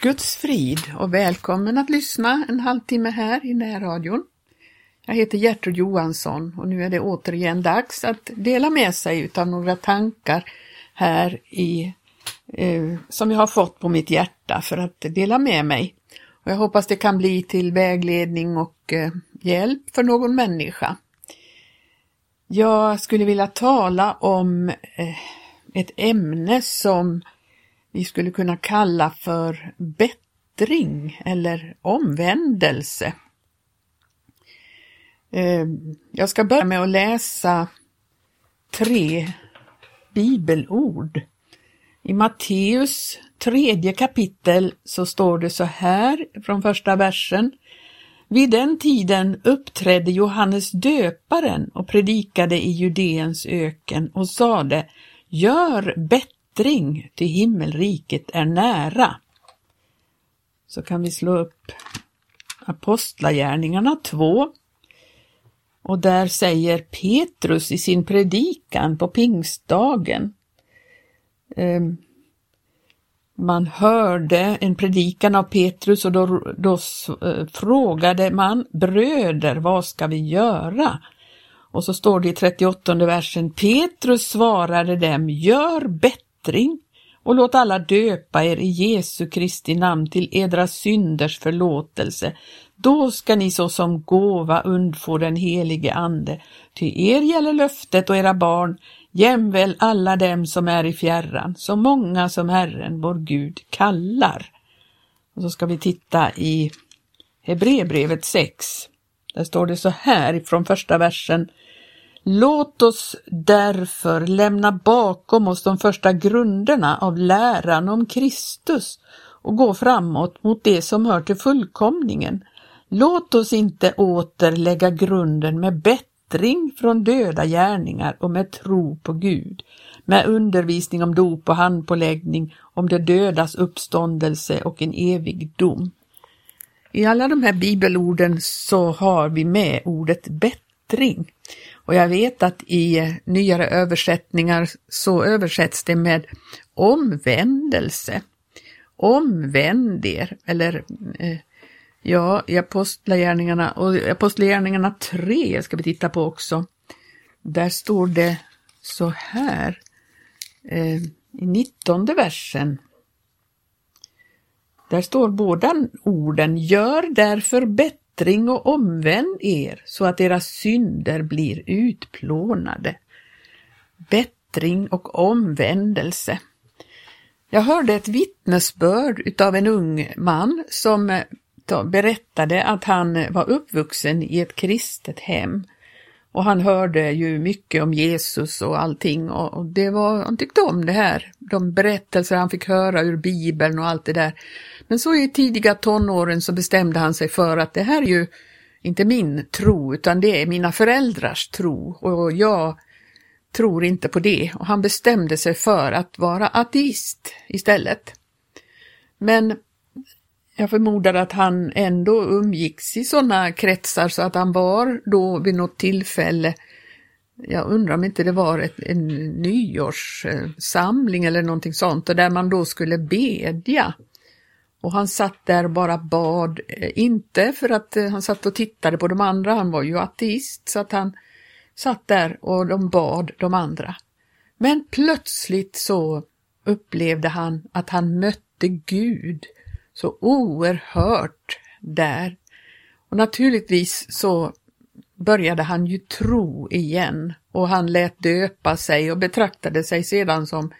Guds frid och välkommen att lyssna en halvtimme här i närradion. Jag heter Gertrud Johansson och nu är det återigen dags att dela med sig utav några tankar här i, eh, som jag har fått på mitt hjärta för att dela med mig. Och jag hoppas det kan bli till vägledning och eh, hjälp för någon människa. Jag skulle vilja tala om eh, ett ämne som vi skulle kunna kalla för bättring eller omvändelse. Eh, jag ska börja med att läsa tre bibelord. I Matteus tredje kapitel så står det så här från första versen. Vid den tiden uppträdde Johannes döparen och predikade i Judeens öken och sade Gör bättring, till himmelriket är nära. Så kan vi slå upp Apostlagärningarna 2. Och där säger Petrus i sin predikan på pingstdagen ehm, man hörde en predikan av Petrus och då, då eh, frågade man bröder, vad ska vi göra? Och så står det i 38 versen, Petrus svarade dem, gör bättre bättring och låt alla döpa er i Jesu Kristi namn till edra synders förlåtelse. Då ska ni såsom gåva undfå den helige Ande. Ty er gäller löftet och era barn, jämväl alla dem som är i fjärran, så många som Herren, vår Gud, kallar. Och så ska vi titta i Hebreerbrevet 6. Där står det så här från första versen. Låt oss därför lämna bakom oss de första grunderna av läran om Kristus och gå framåt mot det som hör till fullkomningen. Låt oss inte åter lägga grunden med bättring från döda gärningar och med tro på Gud, med undervisning om dop och handpåläggning, om de dödas uppståndelse och en evig dom. I alla de här bibelorden så har vi med ordet bättring. Och jag vet att i nyare översättningar så översätts det med omvändelse. Omvänd er, eller eh, ja, i Apostlagärningarna och Apostlagärningarna 3 ska vi titta på också. Där står det så här eh, i 19 versen. Där står båda orden, gör därför bättre bättring och omvänd er så att era synder blir utplånade. Bättring och omvändelse. Jag hörde ett vittnesbörd utav en ung man som eh, berättade att han var uppvuxen i ett kristet hem. Och han hörde ju mycket om Jesus och allting och det var, han tyckte om det här, de berättelser han fick höra ur Bibeln och allt det där. Men så i tidiga tonåren så bestämde han sig för att det här är ju inte min tro utan det är mina föräldrars tro och jag tror inte på det och han bestämde sig för att vara ateist istället. Men jag förmodar att han ändå umgicks i sådana kretsar så att han var då vid något tillfälle jag undrar om inte det var ett, en nyårssamling eller någonting sånt där man då skulle bedja. Och han satt där och bara bad, eh, inte för att eh, han satt och tittade på de andra, han var ju ateist, så att han satt där och de bad de andra. Men plötsligt så upplevde han att han mötte Gud så oerhört där. Och naturligtvis så började han ju tro igen och han lät döpa sig och betraktade sig sedan som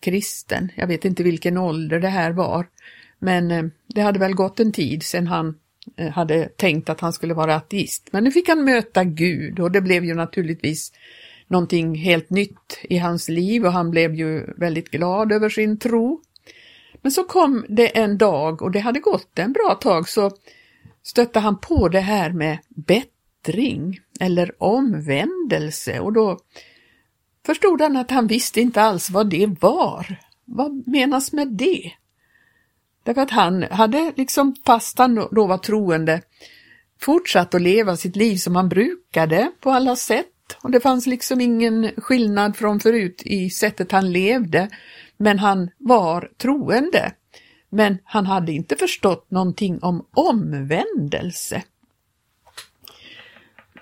kristen. Jag vet inte vilken ålder det här var. Men eh, det hade väl gått en tid sedan han eh, hade tänkt att han skulle vara ateist. Men nu fick han möta Gud och det blev ju naturligtvis någonting helt nytt i hans liv och han blev ju väldigt glad över sin tro. Men så kom det en dag och det hade gått en bra tag så stötte han på det här med bättring eller omvändelse och då förstod han att han visste inte alls vad det var. Vad menas med det? Därför att han hade liksom, fast han då var troende, fortsatt att leva sitt liv som han brukade på alla sätt. Och det fanns liksom ingen skillnad från förut i sättet han levde, men han var troende. men han hade inte förstått någonting om omvändelse.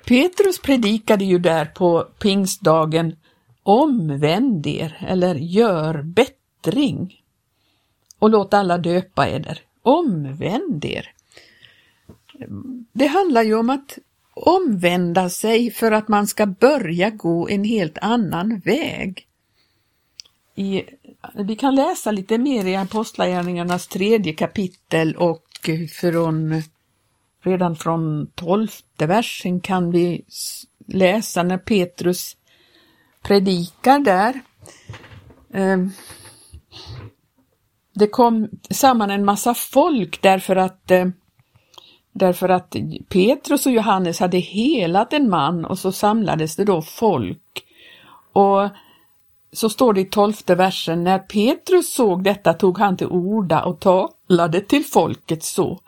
Petrus predikade ju där på pingstdagen omvänd er eller gör bättring och låt alla döpa eder. Omvänd er. Det handlar ju om att omvända sig för att man ska börja gå en helt annan väg. I, vi kan läsa lite mer i Apostlagärningarnas tredje kapitel och från redan från tolfte versen kan vi läsa när Petrus predikar där. Ehm, det kom samman en massa folk därför att eh, Därför att Petrus och Johannes hade helat en man och så samlades det då folk. Och så står det i tolfte versen, när Petrus såg detta tog han till orda och talade till folket så.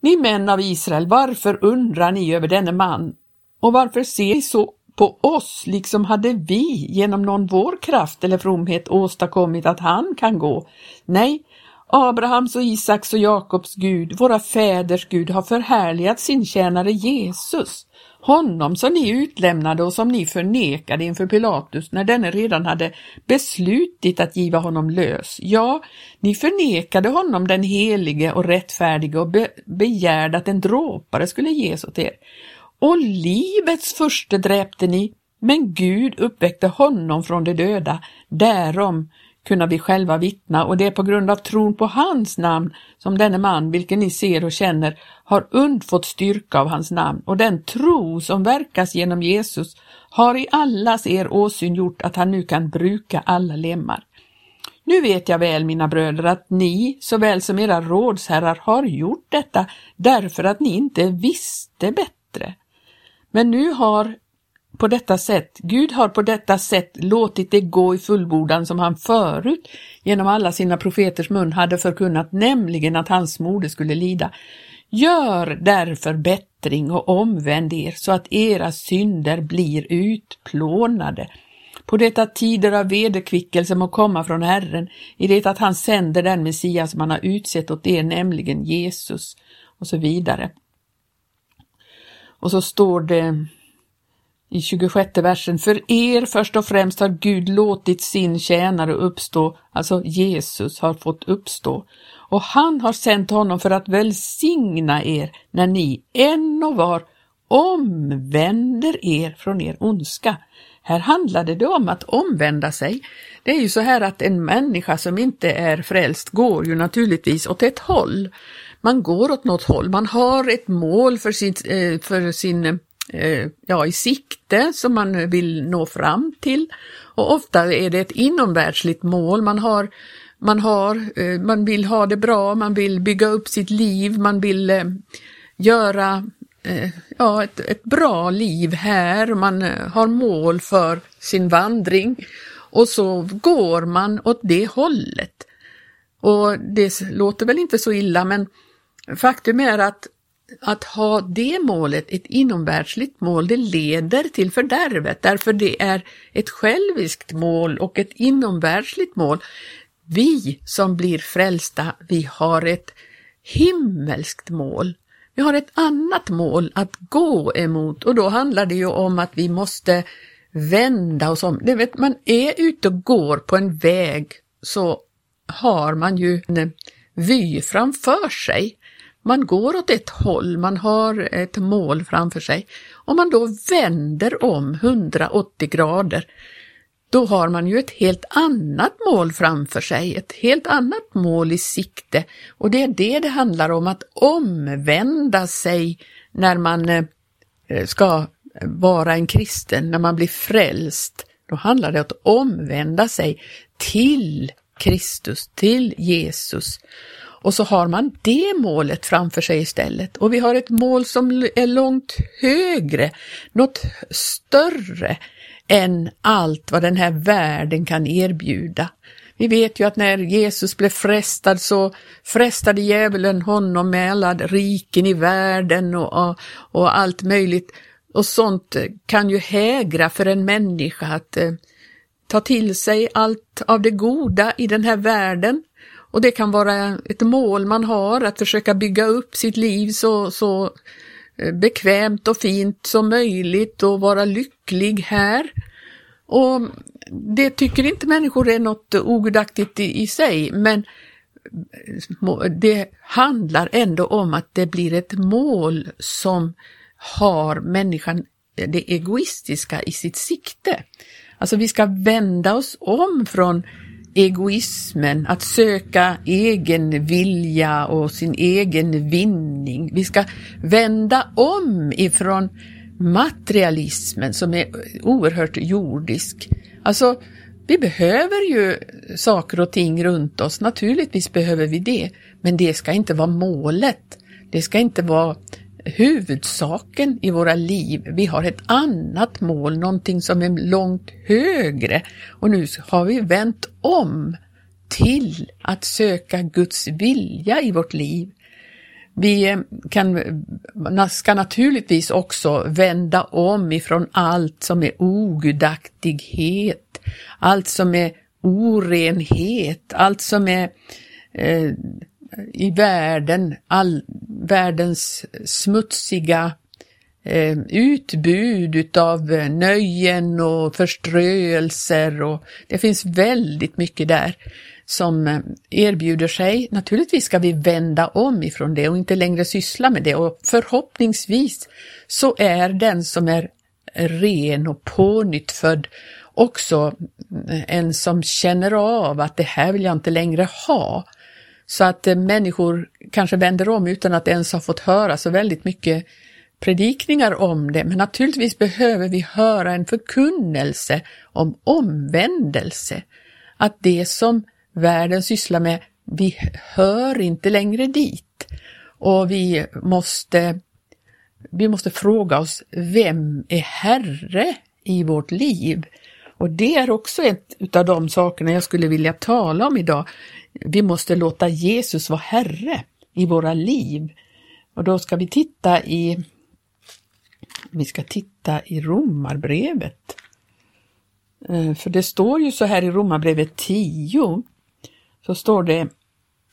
Ni män av Israel, varför undrar ni över denne man? Och varför ser ni så på oss, liksom hade vi genom någon vår kraft eller fromhet åstadkommit att han kan gå? Nej, Abrahams och Isaks och Jakobs Gud, våra fäders Gud, har förhärligat sin tjänare Jesus, honom som ni utlämnade och som ni förnekade inför Pilatus när denne redan hade beslutit att giva honom lös. Ja, ni förnekade honom den helige och rättfärdige och be begärde att en dråpare skulle ges åt er. Och livets första dräpte ni, men Gud uppväckte honom från de döda, därom kunna vi själva vittna och det är på grund av tron på hans namn som denne man, vilken ni ser och känner, har undfått styrka av hans namn och den tro som verkas genom Jesus har i allas er åsyn gjort att han nu kan bruka alla lemmar. Nu vet jag väl, mina bröder, att ni såväl som era rådsherrar har gjort detta därför att ni inte visste bättre. Men nu har på detta sätt, Gud har på detta sätt låtit det gå i fullbordan som han förut genom alla sina profeters mun hade förkunnat, nämligen att hans moder skulle lida. Gör därför bättring och omvänd er så att era synder blir utplånade. På detta tider av vederkvickelse må komma från Herren, i det att han sänder den Messias som han har utsett åt er, nämligen Jesus, och så vidare. Och så står det i 26 versen, för er först och främst har Gud låtit sin tjänare uppstå, alltså Jesus har fått uppstå, och han har sänt honom för att välsigna er när ni en och var omvänder er från er ondska. Här handlade det om att omvända sig. Det är ju så här att en människa som inte är frälst går ju naturligtvis åt ett håll. Man går åt något håll, man har ett mål för sin, eh, för sin eh, Eh, ja, i sikte som man vill nå fram till. Och ofta är det ett inomvärldsligt mål man har. Man, har, eh, man vill ha det bra, man vill bygga upp sitt liv, man vill eh, göra ja, ett, ett bra liv här, man har mål för sin vandring och så går man åt det hållet. Och det låter väl inte så illa men faktum är att att ha det målet, ett inomvärldsligt mål, det leder till fördärvet därför det är ett själviskt mål och ett inomvärldsligt mål. Vi som blir frälsta, vi har ett himmelskt mål. Vi har ett annat mål att gå emot och då handlar det ju om att vi måste vända oss om. Det vet, man är ute och går på en väg så har man ju en vy framför sig. Man går åt ett håll, man har ett mål framför sig. Om man då vänder om 180 grader, då har man ju ett helt annat mål framför sig, ett helt annat mål i sikte. Och det är det det handlar om, att omvända sig när man eh, ska vara en kristen, när man blir frälst. Då handlar det om att omvända sig till Kristus, till Jesus. Och så har man det målet framför sig istället. Och vi har ett mål som är långt högre, något större än allt vad den här världen kan erbjuda. Vi vet ju att när Jesus blev frestad så frestade djävulen honom med alla riken i världen och, och, och allt möjligt. Och sånt kan ju hägra för en människa att eh, ta till sig allt av det goda i den här världen och det kan vara ett mål man har, att försöka bygga upp sitt liv så, så eh, bekvämt och fint som möjligt och vara lycklig här. Och det tycker inte människor är något ogudaktigt i, i sig, men eh, det handlar ändå om att det blir ett mål som har människan eh, det egoistiska i sitt sikte. Alltså vi ska vända oss om från egoismen, att söka egen vilja och sin egen vinning. Vi ska vända om ifrån materialismen som är oerhört jordisk. Alltså, vi behöver ju saker och ting runt oss, naturligtvis behöver vi det, men det ska inte vara målet. Det ska inte vara huvudsaken i våra liv. Vi har ett annat mål, någonting som är långt högre och nu har vi vänt om till att söka Guds vilja i vårt liv. Vi eh, kan, ska naturligtvis också vända om ifrån allt som är ogudaktighet, allt som är orenhet, allt som är eh, i världen, all världens smutsiga eh, utbud utav eh, nöjen och förströelser och det finns väldigt mycket där som eh, erbjuder sig. Naturligtvis ska vi vända om ifrån det och inte längre syssla med det och förhoppningsvis så är den som är ren och pånyttfödd också eh, en som känner av att det här vill jag inte längre ha. Så att eh, människor kanske vänder om utan att ens ha fått höra så väldigt mycket predikningar om det, men naturligtvis behöver vi höra en förkunnelse om omvändelse. Att det som världen sysslar med, vi hör inte längre dit. Och vi måste, vi måste fråga oss, vem är Herre i vårt liv? Och det är också ett av de sakerna jag skulle vilja tala om idag. Vi måste låta Jesus vara Herre i våra liv. Och då ska vi titta i vi ska titta i Romarbrevet. Eh, för det står ju så här i Romarbrevet 10, så står det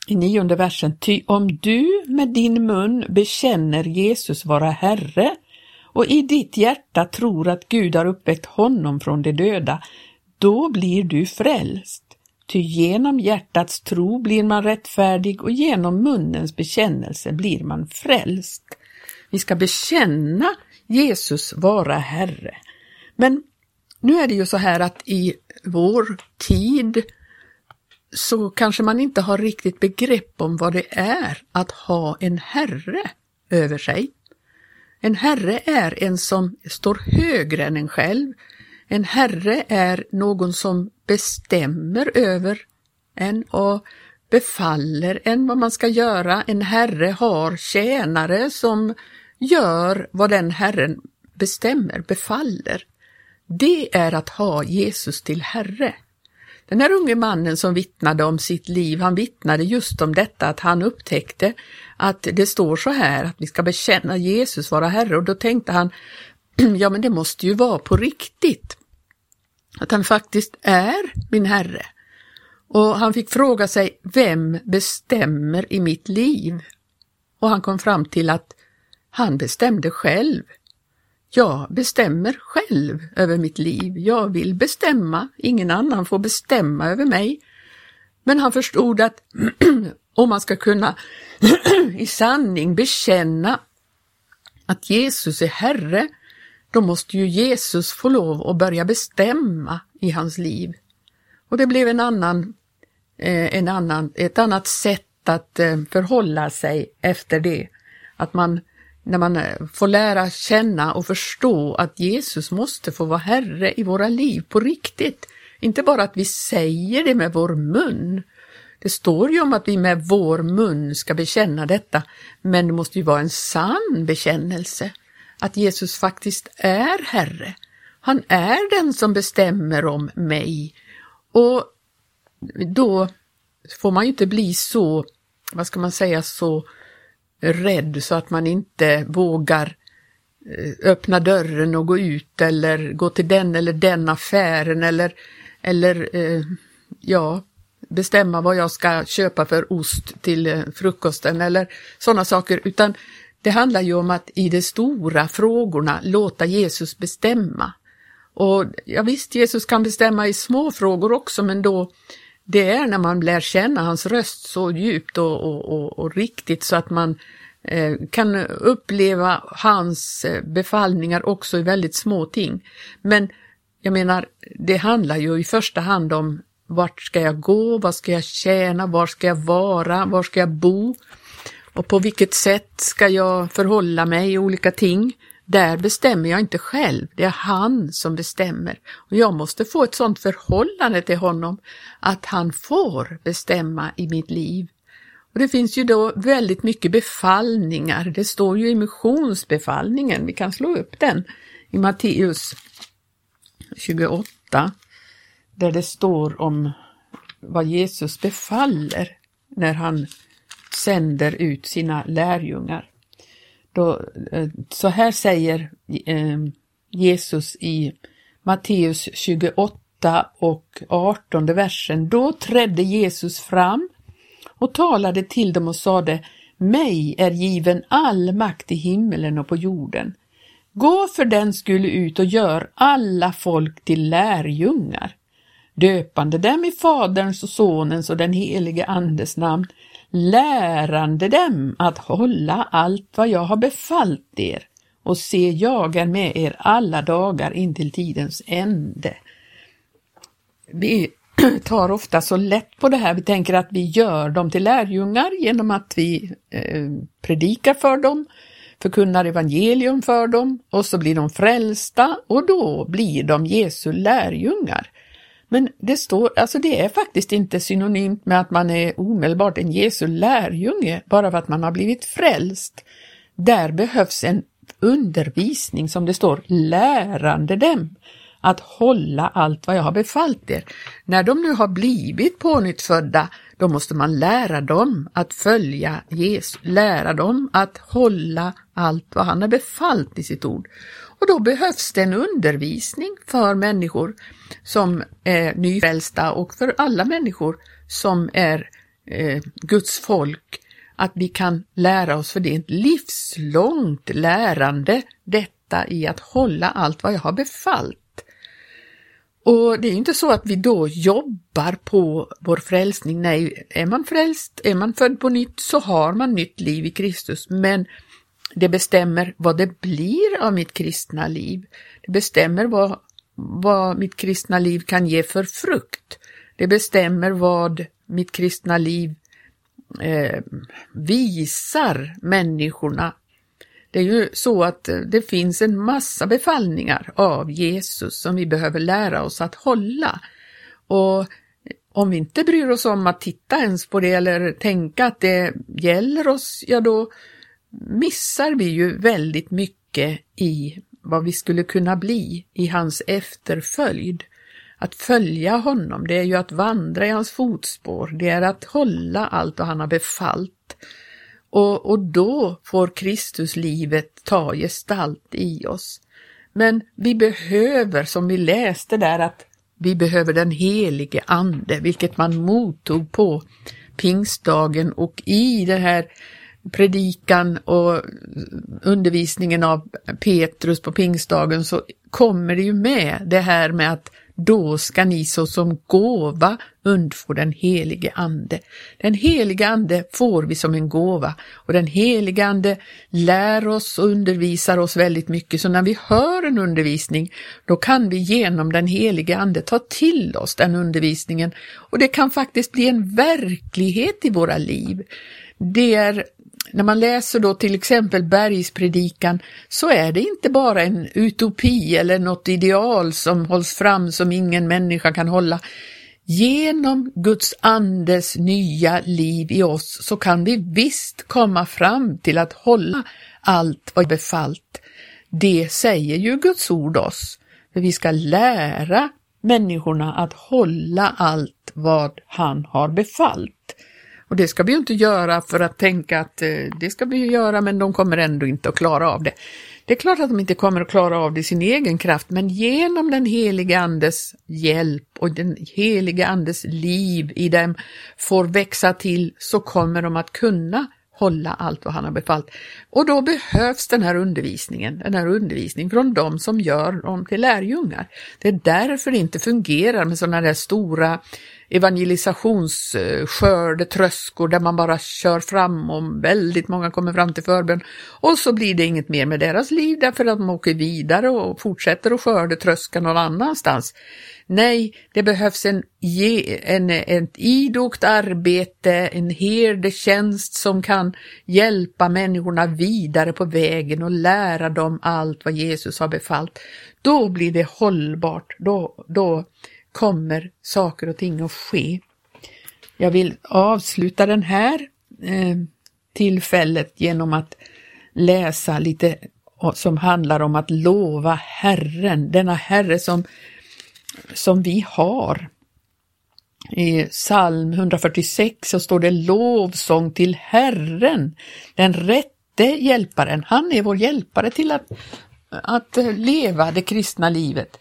i nionde versen, ty om du med din mun bekänner Jesus vara Herre och i ditt hjärta tror att Gud har uppväckt honom från de döda, då blir du frälst. Ty genom hjärtats tro blir man rättfärdig och genom munnens bekännelse blir man frälst. Vi ska bekänna Jesus vara Herre. Men nu är det ju så här att i vår tid så kanske man inte har riktigt begrepp om vad det är att ha en herre över sig. En herre är en som står högre än en själv. En herre är någon som bestämmer över en och befaller en vad man ska göra. En herre har tjänare som gör vad den herren bestämmer, befaller. Det är att ha Jesus till herre. Den här unge mannen som vittnade om sitt liv, han vittnade just om detta att han upptäckte att det står så här att vi ska bekänna Jesus vara Herre och då tänkte han, ja men det måste ju vara på riktigt. Att han faktiskt är min Herre. Och han fick fråga sig, vem bestämmer i mitt liv? Och han kom fram till att han bestämde själv. Jag bestämmer själv över mitt liv. Jag vill bestämma, ingen annan får bestämma över mig. Men han förstod att om man ska kunna i sanning bekänna att Jesus är Herre, då måste ju Jesus få lov att börja bestämma i hans liv. Och det blev en annan, eh, en annan, ett annat sätt att eh, förhålla sig efter det. Att man när man eh, får lära känna och förstå att Jesus måste få vara Herre i våra liv på riktigt. Inte bara att vi säger det med vår mun. Det står ju om att vi med vår mun ska bekänna detta, men det måste ju vara en sann bekännelse. Att Jesus faktiskt är Herre. Han är den som bestämmer om mig. Och då får man ju inte bli så, vad ska man säga, så rädd så att man inte vågar eh, öppna dörren och gå ut eller gå till den eller den affären eller, eller eh, ja, bestämma vad jag ska köpa för ost till eh, frukosten eller sådana saker, utan det handlar ju om att i de stora frågorna låta Jesus bestämma. Och ja, visst, Jesus kan bestämma i små frågor också, men då det är när man lär känna hans röst så djupt och, och, och, och riktigt så att man eh, kan uppleva hans eh, befallningar också i väldigt små ting. Men jag menar, det handlar ju i första hand om vart ska jag gå, vad ska jag tjäna, var ska jag vara, var ska jag bo och på vilket sätt ska jag förhålla mig i olika ting. Där bestämmer jag inte själv, det är han som bestämmer. Och jag måste få ett sådant förhållande till honom att han får bestämma i mitt liv. Och Det finns ju då väldigt mycket befallningar, det står ju i missionsbefallningen, vi kan slå upp den i Matteus 28, där det står om vad Jesus befaller när han sänder ut sina lärjungar. Då, eh, så här säger eh, Jesus i Matteus 28 och 18 versen. Då trädde Jesus fram och talade till dem och sade Mig är given all makt i himmelen och på jorden. Gå för den skulle ut och gör alla folk till lärjungar, döpande dem i Faderns och Sonens och den helige Andes namn, lärande dem att hålla allt vad jag har befallt er och se, jag är med er alla dagar intill tidens ände. Vi tar ofta så lätt på det här, vi tänker att vi gör dem till lärjungar genom att vi eh, predikar för dem, förkunnar evangelium för dem och så blir de frälsta och då blir de Jesu lärjungar. Men det står, alltså det är faktiskt inte synonymt med att man är omedelbart en Jesu lärjunge bara för att man har blivit frälst. Där behövs en undervisning som det står, lärande dem att hålla allt vad jag har befallt er. När de nu har blivit pånyttfödda, då måste man lära dem att följa Jesus, lära dem att hålla allt vad han har befallt i sitt ord. Och då behövs det en undervisning för människor som är nyfrälsta och för alla människor som är eh, Guds folk, att vi kan lära oss, för det är ett livslångt lärande detta i att hålla allt vad jag har befallt. Och det är inte så att vi då jobbar på vår frälsning. Nej, är man frälst, är man född på nytt så har man nytt liv i Kristus. Men det bestämmer vad det blir av mitt kristna liv. Det bestämmer vad, vad mitt kristna liv kan ge för frukt. Det bestämmer vad mitt kristna liv eh, visar människorna. Det är ju så att eh, det finns en massa befallningar av Jesus som vi behöver lära oss att hålla. Och om vi inte bryr oss om att titta ens på det eller tänka att det gäller oss, ja då missar vi ju väldigt mycket i vad vi skulle kunna bli i hans efterföljd. Att följa honom, det är ju att vandra i hans fotspår, det är att hålla allt vad han har befallt. Och, och då får Kristuslivet ta gestalt i oss. Men vi behöver, som vi läste där, att vi behöver den helige Ande, vilket man mottog på pingstdagen och i det här predikan och undervisningen av Petrus på pingstdagen så kommer det ju med det här med att då ska ni såsom gåva undfå den helige Ande. Den helige Ande får vi som en gåva och den helige Ande lär oss och undervisar oss väldigt mycket. Så när vi hör en undervisning, då kan vi genom den helige Ande ta till oss den undervisningen och det kan faktiskt bli en verklighet i våra liv. Det är när man läser då till exempel bergspredikan så är det inte bara en utopi eller något ideal som hålls fram som ingen människa kan hålla. Genom Guds andes nya liv i oss så kan vi visst komma fram till att hålla allt vad befallt. Det säger ju Guds ord oss. För vi ska lära människorna att hålla allt vad han har befallt. Och det ska vi ju inte göra för att tänka att eh, det ska vi ju göra men de kommer ändå inte att klara av det. Det är klart att de inte kommer att klara av det i sin egen kraft, men genom den helige Andes hjälp och den helige Andes liv i dem får växa till så kommer de att kunna hålla allt vad han har befallt. Och då behövs den här undervisningen, den här undervisningen från dem som gör dem till lärjungar. Det är därför det inte fungerar med sådana där stora evangelisationsskördetröskor där man bara kör fram och väldigt många kommer fram till förbön och så blir det inget mer med deras liv därför att de åker vidare och fortsätter att skördetröska någon annanstans. Nej, det behövs en, en, ett idogt arbete, en herdetjänst som kan hjälpa människorna vidare på vägen och lära dem allt vad Jesus har befallt. Då blir det hållbart, då, då kommer saker och ting att ske. Jag vill avsluta den här eh, tillfället genom att läsa lite som handlar om att lova Herren, denna Herre som, som vi har. I psalm 146 så står det lovsång till Herren, den rätte hjälparen. Han är vår hjälpare till att, att leva det kristna livet.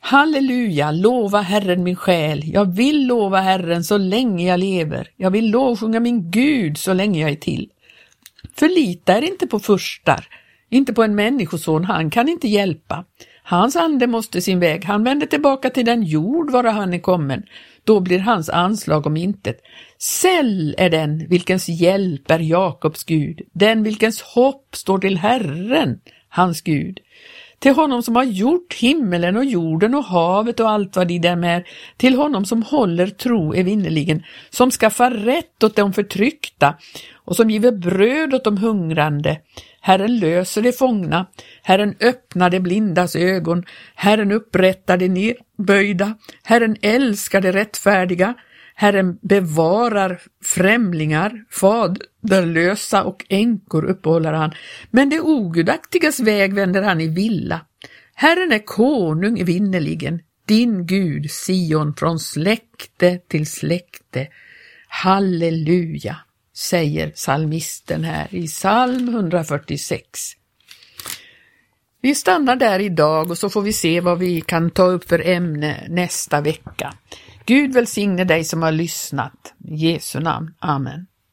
Halleluja, lova Herren min själ. Jag vill lova Herren så länge jag lever. Jag vill lovsjunga min Gud så länge jag är till. Förlita er inte på furstar, inte på en människoson, han kan inte hjälpa. Hans ande måste sin väg, han vänder tillbaka till den jord vara han är kommen. Då blir hans anslag om intet. Säll är den vilkens hjälp är Jakobs Gud, den vilkens hopp står till Herren, hans Gud till honom som har gjort himmelen och jorden och havet och allt vad i dem är, till honom som håller tro evinnerligen, som skaffar rätt åt de förtryckta. Och som giver bröd åt de hungrande. Herren löser de fångna, Herren öppnar de blindas ögon, Herren upprättar de nedböjda, Herren älskar de rättfärdiga, Herren bevarar främlingar, faderlösa och änkor uppehåller han, men det ogudaktigas väg vänder han i villa. Herren är konung vinnerligen, din Gud, Sion, från släkte till släkte. Halleluja, säger salmisten här i psalm 146. Vi stannar där idag och så får vi se vad vi kan ta upp för ämne nästa vecka. Gud välsigne dig som har lyssnat. I Jesu namn. Amen.